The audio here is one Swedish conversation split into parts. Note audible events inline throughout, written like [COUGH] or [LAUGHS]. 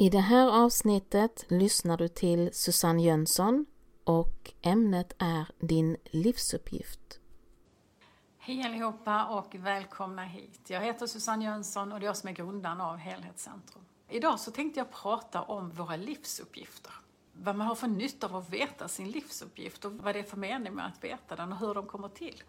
I det här avsnittet lyssnar du till Susanne Jönsson och ämnet är din livsuppgift. Hej allihopa och välkomna hit. Jag heter Susanne Jönsson och det är jag som är grundaren av Helhetscentrum. Idag så tänkte jag prata om våra livsuppgifter. Vad man har för nytta av att veta sin livsuppgift och vad det är för mening med att veta den och hur de kommer till.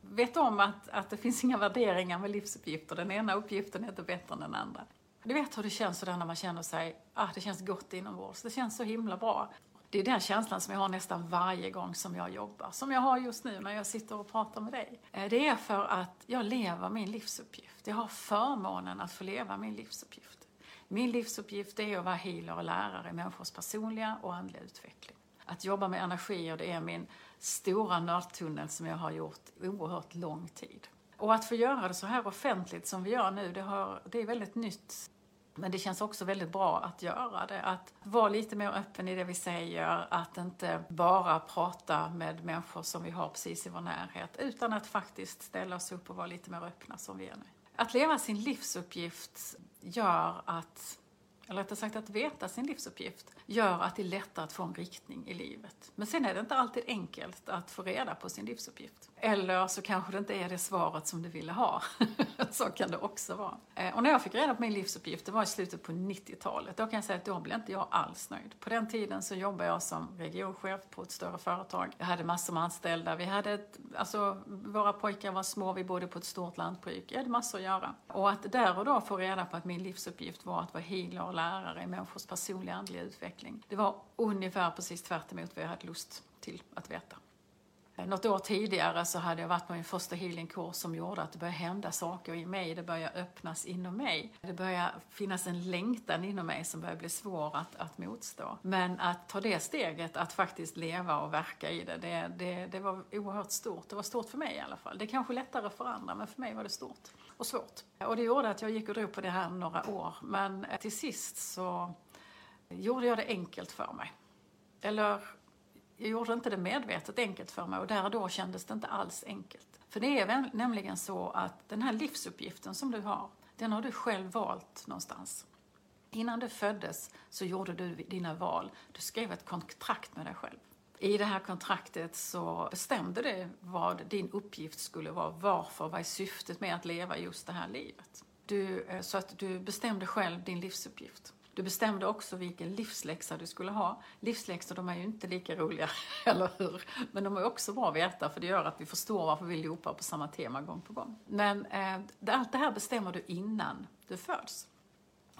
Vet om att, att det finns inga värderingar med livsuppgifter. Den ena uppgiften är inte bättre än den andra. Du vet hur det känns sådär när man känner sig, ah, det känns gott inombords. Det känns så himla bra. Det är den känslan som jag har nästan varje gång som jag jobbar. Som jag har just nu när jag sitter och pratar med dig. Eh, det är för att jag lever min livsuppgift. Jag har förmånen att få leva min livsuppgift. Min livsuppgift är att vara healer och lärare i människors personliga och andliga utveckling. Att jobba med energier, det är min stora nördtunnel som jag har gjort oerhört lång tid. Och att få göra det så här offentligt som vi gör nu, det, har, det är väldigt nytt. Men det känns också väldigt bra att göra det. Att vara lite mer öppen i det vi säger, att inte bara prata med människor som vi har precis i vår närhet, utan att faktiskt ställa oss upp och vara lite mer öppna som vi är nu. Att leva sin livsuppgift gör att eller rättare sagt att veta sin livsuppgift, gör att det är lättare att få en riktning i livet. Men sen är det inte alltid enkelt att få reda på sin livsuppgift. Eller så kanske det inte är det svaret som du ville ha. [LAUGHS] så kan det också vara. Eh, och när jag fick reda på min livsuppgift, det var i slutet på 90-talet, då kan jag säga att då blev inte jag alls nöjd. På den tiden så jobbade jag som regionchef på ett större företag. Jag hade massor med anställda. Vi hade ett, alltså, våra pojkar var små, vi bodde på ett stort lantbruk. Jag hade massor att göra. Och att där och då få reda på att min livsuppgift var att vara healer och lärare i människors personliga andliga utveckling. Det var ungefär precis tvärt emot vad jag hade lust till att veta. Eh, något år tidigare så hade jag varit på min första healingkurs som gjorde att det började hända saker i mig. Det började öppnas inom mig. Det började finnas en längtan inom mig som började bli svår att, att motstå. Men att ta det steget, att faktiskt leva och verka i det, det, det, det var oerhört stort. Det var stort för mig i alla fall. Det är kanske lättare för andra, men för mig var det stort och svårt. Och det gjorde att jag gick och drog på det här några år. Men eh, till sist så gjorde jag det enkelt för mig. Eller jag gjorde inte det medvetet enkelt för mig och där och då kändes det inte alls enkelt. För det är nämligen så att den här livsuppgiften som du har, den har du själv valt någonstans. Innan du föddes så gjorde du dina val. Du skrev ett kontrakt med dig själv. I det här kontraktet så bestämde du vad din uppgift skulle vara. Varför, vad är syftet med att leva just det här livet? Du, eh, så att du bestämde själv din livsuppgift. Du bestämde också vilken livsläxa du skulle ha. Livsläxor de är ju inte lika roliga, [LAUGHS] eller hur? Men de är också bra att veta för det gör att vi förstår varför vi loopar på samma tema gång på gång. Men eh, allt det här bestämmer du innan du föds.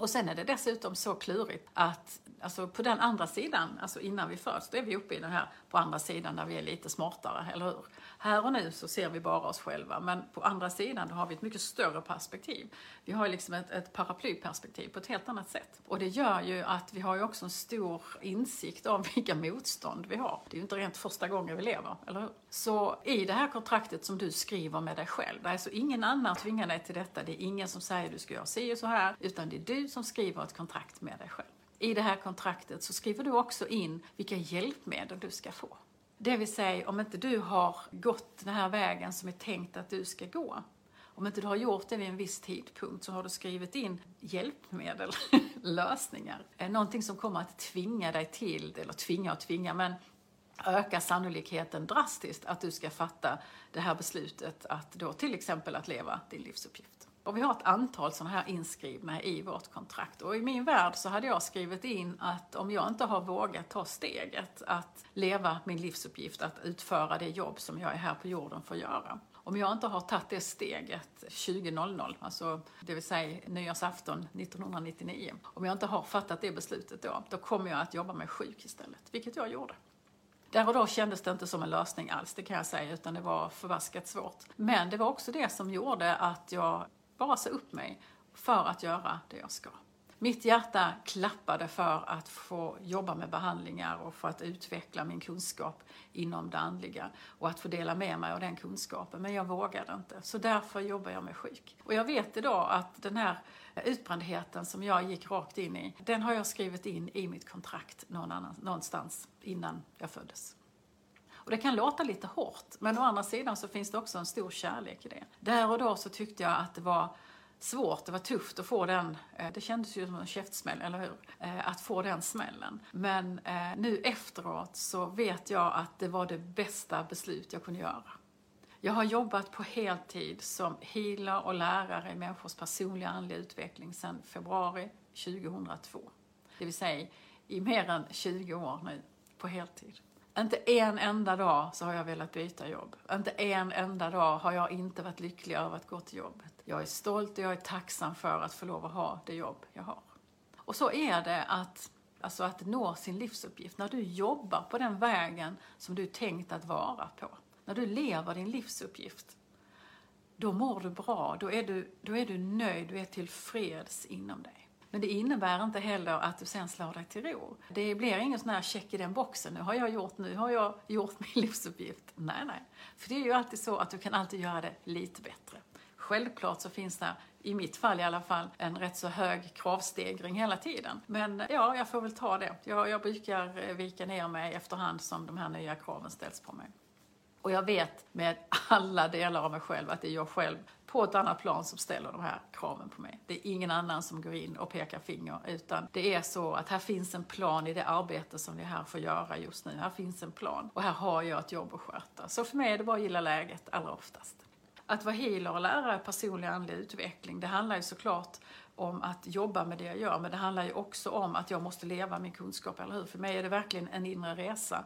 Och sen är det dessutom så klurigt att alltså på den andra sidan, alltså innan vi föds, då är vi uppe i den här på andra sidan där vi är lite smartare, eller hur? Här och nu så ser vi bara oss själva, men på andra sidan då har vi ett mycket större perspektiv. Vi har liksom ett, ett paraplyperspektiv på ett helt annat sätt. Och det gör ju att vi har ju också en stor insikt om vilka motstånd vi har. Det är ju inte rent första gången vi lever, eller hur? Så i det här kontraktet som du skriver med dig själv, det är alltså ingen annan tvingar dig till detta. Det är ingen som säger att du ska göra si och så här, utan det är du som skriver ett kontrakt med dig själv. I det här kontraktet så skriver du också in vilka hjälpmedel du ska få. Det vill säga, om inte du har gått den här vägen som är tänkt att du ska gå, om inte du har gjort det vid en viss tidpunkt så har du skrivit in hjälpmedel, lösningar. Någonting som kommer att tvinga dig till, eller tvinga och tvinga, men öka sannolikheten drastiskt att du ska fatta det här beslutet att då till exempel att leva din livsuppgift. Och vi har ett antal sådana här inskrivna i vårt kontrakt. Och i min värld så hade jag skrivit in att om jag inte har vågat ta steget att leva min livsuppgift, att utföra det jobb som jag är här på jorden för att göra. Om jag inte har tagit det steget 2000, alltså det vill säga nyårsafton 1999. Om jag inte har fattat det beslutet då, då kommer jag att jobba mig sjuk istället. Vilket jag gjorde. Där och då kändes det inte som en lösning alls, det kan jag säga, utan det var förbaskat svårt. Men det var också det som gjorde att jag bara sa upp mig för att göra det jag ska. Mitt hjärta klappade för att få jobba med behandlingar och för att utveckla min kunskap inom det andliga och att få dela med mig av den kunskapen. Men jag vågade inte, så därför jobbar jag med sjuk. Och jag vet idag att den här utbrändheten som jag gick rakt in i, den har jag skrivit in i mitt kontrakt någon annan, någonstans innan jag föddes. Och det kan låta lite hårt, men å andra sidan så finns det också en stor kärlek i det. Där och då så tyckte jag att det var svårt, det var tufft att få den, eh, det kändes ju som en käftsmäll, eller hur? Eh, att få den smällen. Men eh, nu efteråt så vet jag att det var det bästa beslut jag kunde göra. Jag har jobbat på heltid som healer och lärare i människors personliga andliga utveckling sedan februari 2002. Det vill säga i mer än 20 år nu, på heltid. Inte en enda dag så har jag velat byta jobb. Inte en enda dag har jag inte varit lycklig över att gå till jobbet. Jag är stolt och jag är tacksam för att få lov att ha det jobb jag har. Och så är det att, alltså att nå sin livsuppgift. När du jobbar på den vägen som du tänkt att vara på. När du lever din livsuppgift. Då mår du bra, då är du, då är du nöjd, du är tillfreds inom dig. Men det innebär inte heller att du sen slår dig till ro. Det blir ingen sån här check i den boxen, nu har jag gjort, nu har jag gjort min [LAUGHS] livsuppgift. Nej, nej. För det är ju alltid så att du kan alltid göra det lite bättre. Självklart så finns det, i mitt fall i alla fall, en rätt så hög kravstegring hela tiden. Men ja, jag får väl ta det. Jag, jag brukar eh, vika ner mig efterhand som de här nya kraven ställs på mig. Och jag vet med alla delar av mig själv att det är jag själv på ett annat plan som ställer de här kraven på mig. Det är ingen annan som går in och pekar finger utan det är så att här finns en plan i det arbete som vi här får göra just nu. Här finns en plan och här har jag ett jobb att sköta. Så för mig är det bara att gilla läget allra oftast. Att vara healer och lärare personlig andlig utveckling, det handlar ju såklart om att jobba med det jag gör, men det handlar ju också om att jag måste leva min kunskap, eller hur? För mig är det verkligen en inre resa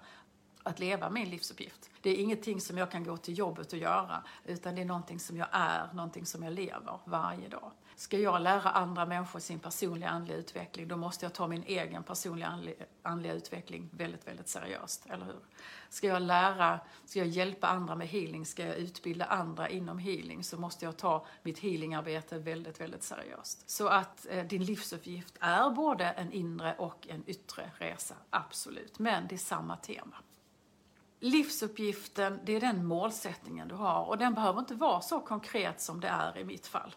att leva min livsuppgift. Det är ingenting som jag kan gå till jobbet och göra, utan det är någonting som jag är, någonting som jag lever varje dag. Ska jag lära andra människor sin personliga andliga utveckling, då måste jag ta min egen personliga andliga, utveckling väldigt, väldigt seriöst, eller hur? Ska jag lära, ska jag hjälpa andra med healing, ska jag utbilda andra inom healing, så måste jag ta mitt healingarbete väldigt, väldigt seriöst. Så att eh, din livsuppgift är både en inre och en yttre resa, absolut. Men det är samma tema. Livsuppgiften, det är den målsättningen du har och den behöver inte vara så konkret som det är i mitt fall.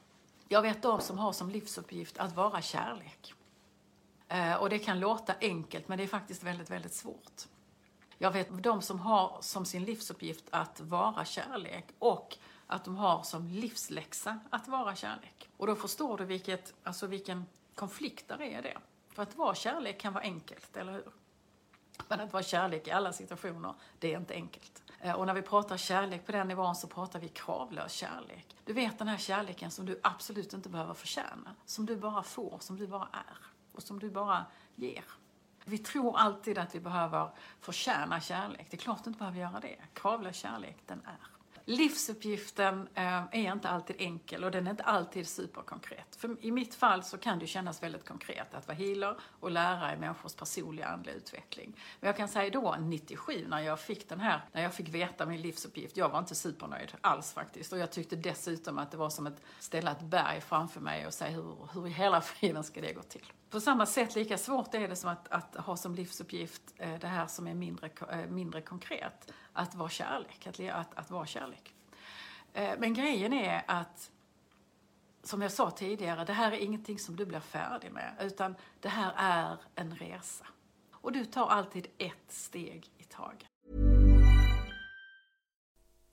Jag vet de som har som livsuppgift att vara kärlek. Eh, och det kan låta enkelt men det är faktiskt väldigt, väldigt svårt. Jag vet de som har som sin livsuppgift att vara kärlek och att de har som livsläxa att vara kärlek. Och då förstår du vilket, alltså vilken konflikt där är det. För att vara kärlek kan vara enkelt, eller hur? Men att vara kärlek i alla situationer, det är inte enkelt. Eh, och när vi pratar kärlek på den nivån så pratar vi kravlös kärlek. Du vet den här kärleken som du absolut inte behöver förtjäna. Som du bara får, som du bara är. och som du bara ger. Vi tror alltid att vi behöver förtjäna kärlek. Det är klart du inte behöver göra det. Kravlös kärlek, den är. Livsuppgiften eh, är inte alltid enkel och den är inte alltid superkonkret. För I mitt fall så kan det kännas väldigt konkret att vara healer och lära i människors personliga andliga utveckling. Men jag kan säga då, 97, när jag fick den här, när jag fick veta min livsuppgift, jag var inte supernöjd alls faktiskt. Och jag tyckte dessutom att det var som att ställa ett berg framför mig och säga hur, hur i hela [LAUGHS] friden ska det gå till? På samma sätt, lika svårt är det som att, att ha som livsuppgift eh, det här som är mindre, eh, mindre konkret att vara kärlek, att, att, att vara kärlek. Eh, men grejen är att, som jag sa tidigare, det här är ingenting som du blir färdig med, utan det här är en resa. Och du tar alltid ett steg i taget.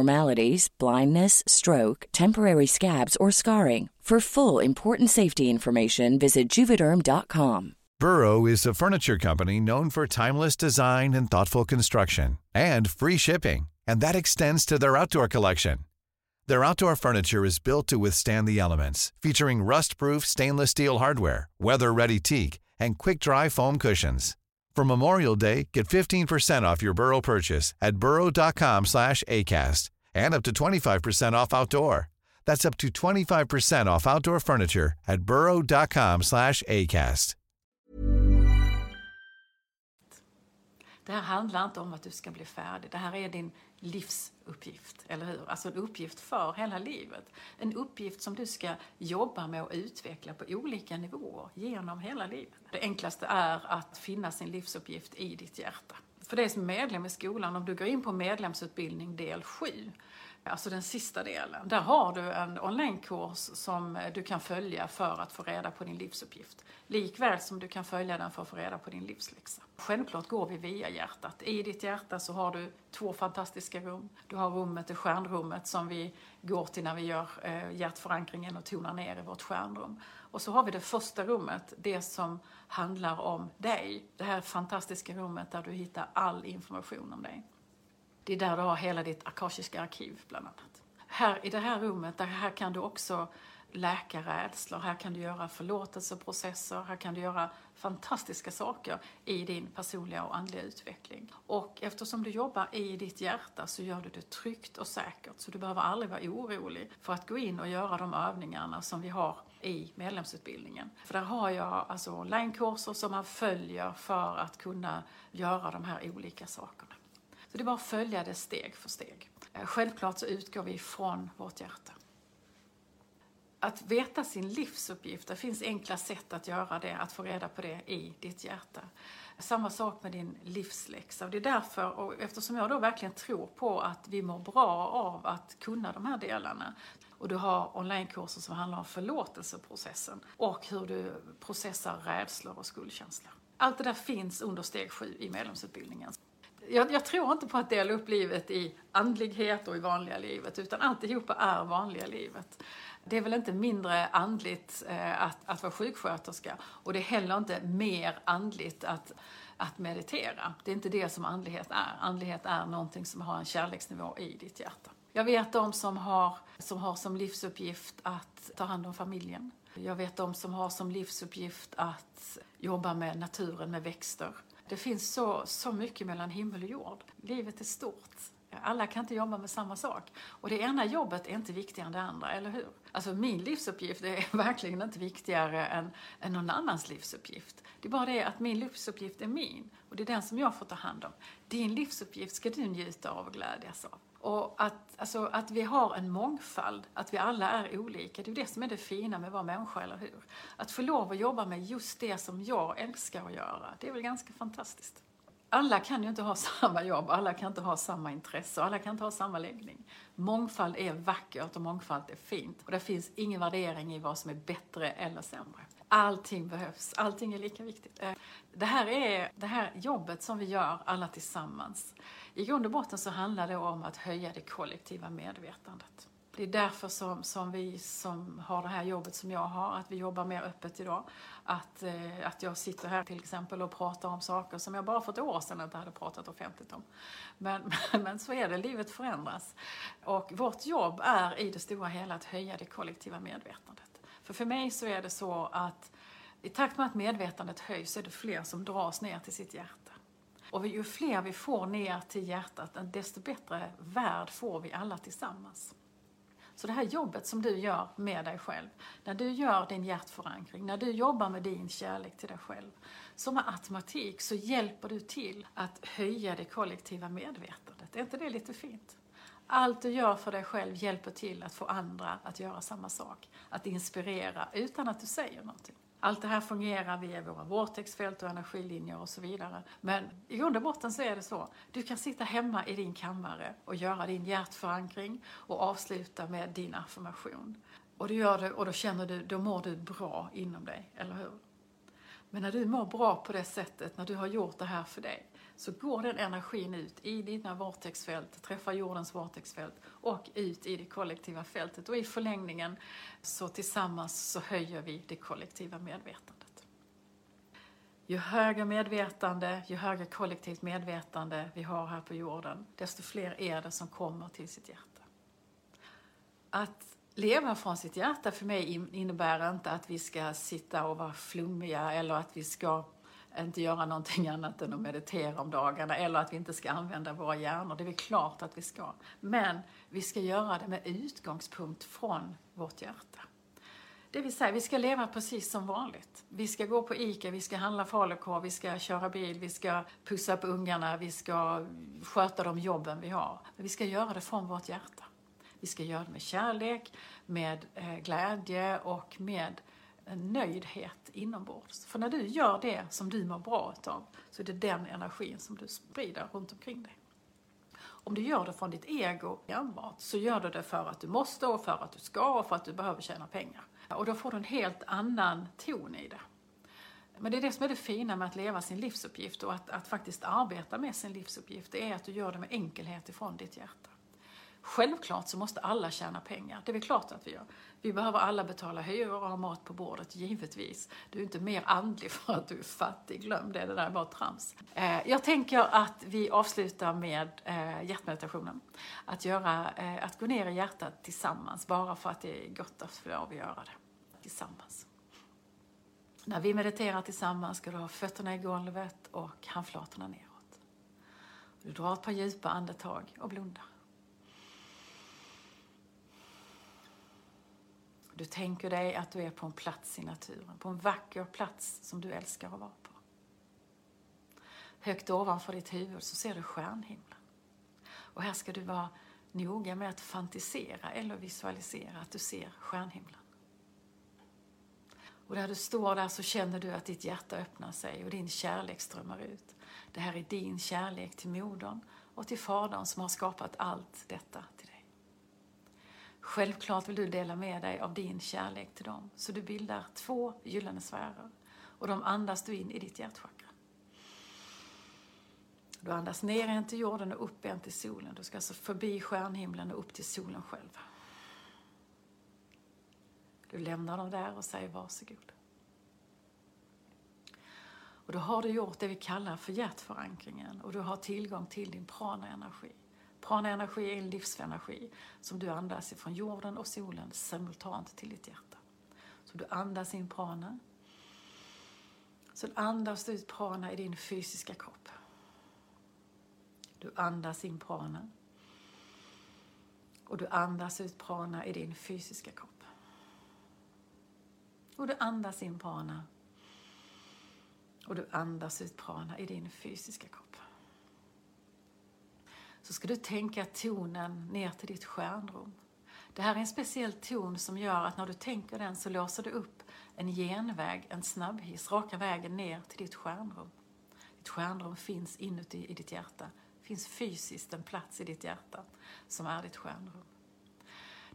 abnormalities, blindness, stroke, temporary scabs, or scarring. For full important safety information, visit juvederm.com. Burrow is a furniture company known for timeless design and thoughtful construction and free shipping, and that extends to their outdoor collection. Their outdoor furniture is built to withstand the elements, featuring rust-proof stainless steel hardware, weather-ready teak, and quick-dry foam cushions. For Memorial Day, get 15% off your Burrow purchase at burrow.com slash ACAST and up to 25% off outdoor. That's up to 25% off outdoor furniture at burrow.com slash ACAST. Det här handlar inte om att du ska bli färdig. Det här är din livsuppgift, eller hur? Alltså en uppgift för hela livet. En uppgift som du ska jobba med och utveckla på olika nivåer genom hela livet. Det enklaste är att finna sin livsuppgift i ditt hjärta. För dig som medlem i skolan, om du går in på medlemsutbildning del 7 alltså den sista delen. Där har du en onlinekurs som du kan följa för att få reda på din livsuppgift. Likväl som du kan följa den för att få reda på din livsläxa. Självklart går vi via hjärtat. I ditt hjärta så har du två fantastiska rum. Du har rummet, det stjärnrummet som vi går till när vi gör eh, hjärtförankringen och tonar ner i vårt stjärnrum. Och så har vi det första rummet, det som handlar om dig. Det här fantastiska rummet där du hittar all information om dig. Det är där du har hela ditt akashiska arkiv bland annat. Här i det här rummet, där här kan du också läka rädslor, här kan du göra förlåtelseprocesser, här kan du göra fantastiska saker i din personliga och andliga utveckling. Och eftersom du jobbar i ditt hjärta så gör du det tryggt och säkert, så du behöver aldrig vara orolig för att gå in och göra de övningarna som vi har i medlemsutbildningen. För där har jag alltså onlinekurser som man följer för att kunna göra de här olika sakerna. Så det är bara att följa det steg för steg. Eh, självklart så utgår vi från vårt hjärta. Att veta sin livsuppgift, det finns enkla sätt att göra det, att få reda på det i ditt hjärta. Samma sak med din livsläxa. Det är därför, och eftersom jag då verkligen tror på att vi mår bra av att kunna de här delarna, och du har onlinekurser som handlar om förlåtelseprocessen och hur du processar rädslor och skuldkänslor. Allt det där finns under steg sju i medlemsutbildningen jag, jag, tror inte på att dela upp livet i andlighet och i vanliga livet, utan alltihopa är vanliga livet. Det är väl inte mindre andligt eh, att, att vara sjuksköterska och det är heller inte mer andligt att, att meditera. Det är inte det som andlighet är. Andlighet är någonting som har en kärleksnivå i ditt hjärta. Jag vet de som har, som har som livsuppgift att ta hand om familjen. Jag vet de som har som livsuppgift att jobba med naturen, med växter. Det finns så, så mycket mellan himmel och jord. Livet är stort. Alla kan inte jobba med samma sak. Och det ena jobbet är inte viktigare än det andra, eller hur? Alltså min livsuppgift är [LAUGHS] verkligen inte viktigare än, än någon annans livsuppgift. Det är bara det att min livsuppgift är min och det är den som jag får ta hand om. Din livsuppgift ska du njuta av och glädjas av. Och att, alltså, att vi har en mångfald, att vi alla är olika, det är ju det som är det fina med att vara människa, eller hur? Att få lov att jobba med just det som jag älskar att göra, det är väl ganska fantastiskt. Alla kan ju inte ha [LAUGHS] samma jobb, alla kan inte ha samma intresse, alla kan inte ha samma läggning. Mångfald är vackert och mångfald är fint. Och det finns ingen värdering i vad som är bättre eller sämre. Allting behövs, allting är lika viktigt. Eh, det här är det här jobbet som vi gör alla tillsammans. I grund och botten så handlar det om att höja det kollektiva medvetandet. Det är därför som, som vi som har det här jobbet som jag har, att vi jobbar mer öppet idag. Att, eh, att jag sitter här till exempel och pratar om saker som jag bara för ett år sedan inte hade pratat offentligt om. Men, [LAUGHS] men så är det, livet förändras. Och vårt jobb är i det stora hela att höja det kollektiva medvetandet. För för mig så är det så att i takt med att medvetandet höjs så är det fler som dras ner till sitt hjärta. Och ju fler vi får ner till hjärtat, desto bättre värld får vi alla tillsammans. Så det här jobbet som du gör med dig själv, när du gör din hjärtförankring, när du jobbar med din kärlek till dig själv, som med automatik så hjälper du till att höja det kollektiva medvetandet. Är inte det lite fint? Allt du gör för dig själv hjälper till att få andra att göra samma sak. Att inspirera utan att du säger någonting. Allt det här fungerar via våra vortexfält och energilinjer och så vidare. Men i grund och botten så är det så. Du kan sitta hemma i din kammare och göra din hjärtförankring och avsluta med din affirmation. Och du gör det och då känner du, då mår du bra inom dig, eller hur? Men när du mår bra på det sättet, när du har gjort det här för dig, så går den energin ut i dina vortexfält, träffar jordens vortexfält och ut i det kollektiva fältet. Och i förlängningen så tillsammans så höjer vi det kollektiva medvetandet. Ju högre medvetande, ju högre kollektivt medvetande vi har här på jorden, desto fler är det som kommer till sitt hjärta. Att leva från sitt hjärta för mig innebär inte att vi ska sitta och vara flummiga eller att vi ska inte göra någonting annat än att meditera om dagarna eller att vi inte ska använda våra hjärnor. Det är väl klart att vi ska. Men vi ska göra det med utgångspunkt från vårt hjärta. Det vill säga, vi ska leva precis som vanligt. Vi ska gå på ICA, vi ska handla falukorv, vi ska köra bil, vi ska pussa upp ungarna, vi ska sköta de jobben vi har. Men vi ska göra det från vårt hjärta. Vi ska göra det med kärlek, med eh, glädje och med nöjdhet inombords. För när du gör det som du mår bra utav så är det den energin som du sprider runt omkring dig. Om du gör det från ditt ego enbart så gör du det för att du måste och för att du ska och för att du behöver tjäna pengar. Och då får du en helt annan ton i det. Men det är det som är det fina med att leva sin livsuppgift och att, att faktiskt arbeta med sin livsuppgift. Det är att du gör det med enkelhet ifrån ditt hjärta. Självklart så måste alla tjäna pengar, det är väl klart att vi gör. Vi behöver alla betala hyror och ha mat på bordet, givetvis. Du är inte mer andlig för att du är fattig, glöm det, det där är bara trams. Eh, jag tänker att vi avslutar med eh, hjärtmeditationen. Att, göra, eh, att gå ner i hjärtat tillsammans, bara för att det är gott att få lov göra det tillsammans. När vi mediterar tillsammans ska du ha fötterna i golvet och handflatorna neråt. Du drar ett par djupa andetag och blundar. Du tänker dig att du är på en plats i naturen, på en vacker plats som du älskar att vara på. Högt ovanför ditt huvud så ser du stjärnhimlen. Och här ska du vara noga med att fantisera eller visualisera att du ser stjärnhimlen. Och där du står där så känner du att ditt hjärta öppnar sig och din kärlek strömmar ut. Det här är din kärlek till modern och till fadern som har skapat allt detta. Självklart vill du dela med dig av din kärlek till dem. Så du bildar två gyllene sfärer. Och de andas du in i ditt hjärtchakra. Du andas ner en till jorden och upp en till solen. Du ska alltså förbi stjärnhimlen och upp till solen själv. Du lämnar dem där och säger varsågod. Och då har du gjort det vi kallar för hjärtförankringen och du har tillgång till din prana-energi. Prana-energi är en livsenergi som du andas ifrån jorden och solen simultant till ditt hjärta. Så du andas in prana. Sen andas du ut prana i din fysiska kropp. Du andas in prana. Och du andas ut prana i din fysiska kropp. Och du andas in prana. Och du andas ut prana i din fysiska kropp. Så ska du tänka tonen ner till ditt stjärnrum. Det här är en speciell ton som gör att när du tänker den så låser du upp en genväg, en snabbhiss, raka vägen ner till ditt stjärnrum. Ditt stjärnrum finns inuti i ditt hjärta. Det finns fysiskt en plats i ditt hjärta som är ditt stjärnrum.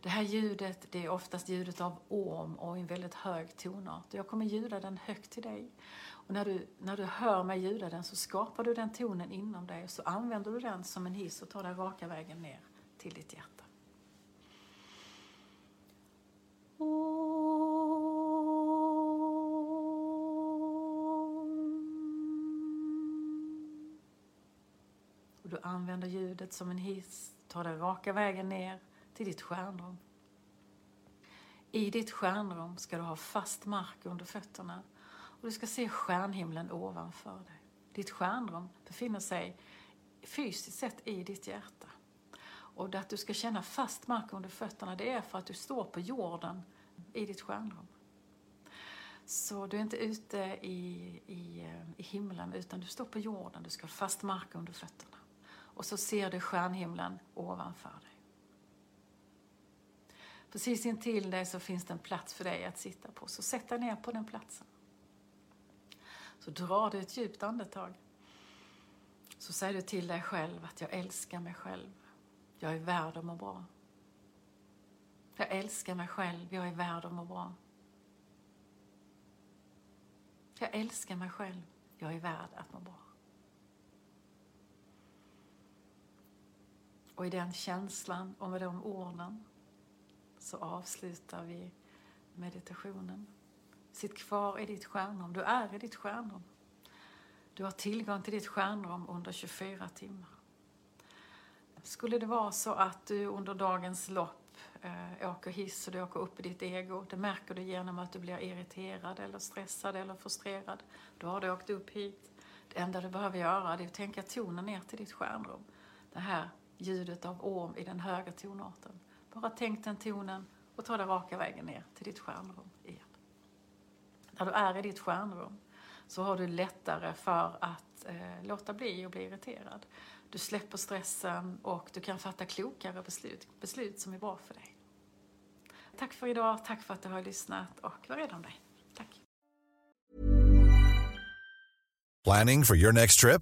Det här ljudet det är oftast ljudet av orm och en väldigt hög tonart. Jag kommer ljuda den högt till dig. Och när, du, när du hör mig ljuda den så skapar du den tonen inom dig och så använder du den som en hiss och tar dig raka vägen ner till ditt hjärta. Och du använder ljudet som en hiss, tar dig raka vägen ner till ditt stjärnrum. I ditt stjärnrum ska du ha fast mark under fötterna och du ska se stjärnhimlen ovanför dig. Ditt stjärnrum befinner sig fysiskt sett i ditt hjärta. Och att du ska känna fast mark under fötterna det är för att du står på jorden i ditt stjärnrum. Så du är inte ute i, i, eh, i himlen utan du står på jorden, du ska ha fast mark under fötterna. Och så ser du stjärnhimlen ovanför dig. Precis intill dig så finns det en plats för dig att sitta på, så sätt dig ner på den platsen. Så drar du ett djupt andetag. Så säger du till dig själv att jag älskar mig själv. Jag är värd att må bra. Jag älskar mig själv, jag är värd att må bra. Jag älskar mig själv, jag är värd att må bra. Och i den känslan och med de orden så avslutar vi meditationen. Sitt kvar i ditt stjärnrum. Du är i ditt stjärnrum. Du har tillgång till ditt stjärnrum under 24 timmar. Skulle det vara så att du under dagens lopp eh, åker hiss och du åker upp i ditt ego, det märker du genom att du blir irriterad eller stressad eller frustrerad. Då har du åkt upp hit. Det enda du behöver göra är att tänka tonen ner till ditt stjärnrum. Det här ljudet av orm i den höga tonarten. Bara tänk den tonen och ta den raka vägen ner till ditt stjärnrum. När du är i ditt stjärnrum så har du lättare för att eh, låta bli och bli irriterad. Du släpper stressen och du kan fatta klokare beslut, beslut som är bra för dig. Tack för idag, tack för att du har lyssnat och var rädd om dig. Tack. Planning for your next trip?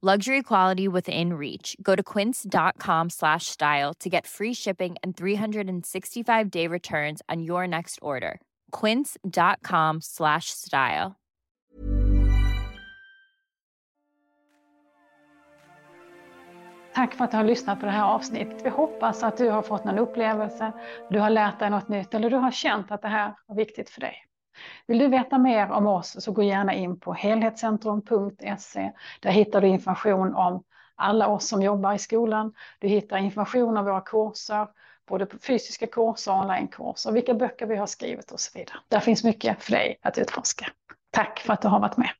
Luxury quality within reach. Go to quince.com slash style to get free shipping and 365 day returns on your next order. Quince.com slash style. Tack för att du har lyssnat på det här avsnittet. Vi hoppas att du har fått någon upplevelse, du har lärt dig något nytt eller du har känt att det här var viktigt för dig. Vill du veta mer om oss så gå gärna in på helhetscentrum.se. Där hittar du information om alla oss som jobbar i skolan. Du hittar information om våra kurser, både fysiska kurser och onlinekurser, vilka böcker vi har skrivit och så vidare. Där finns mycket för dig att utforska. Tack för att du har varit med.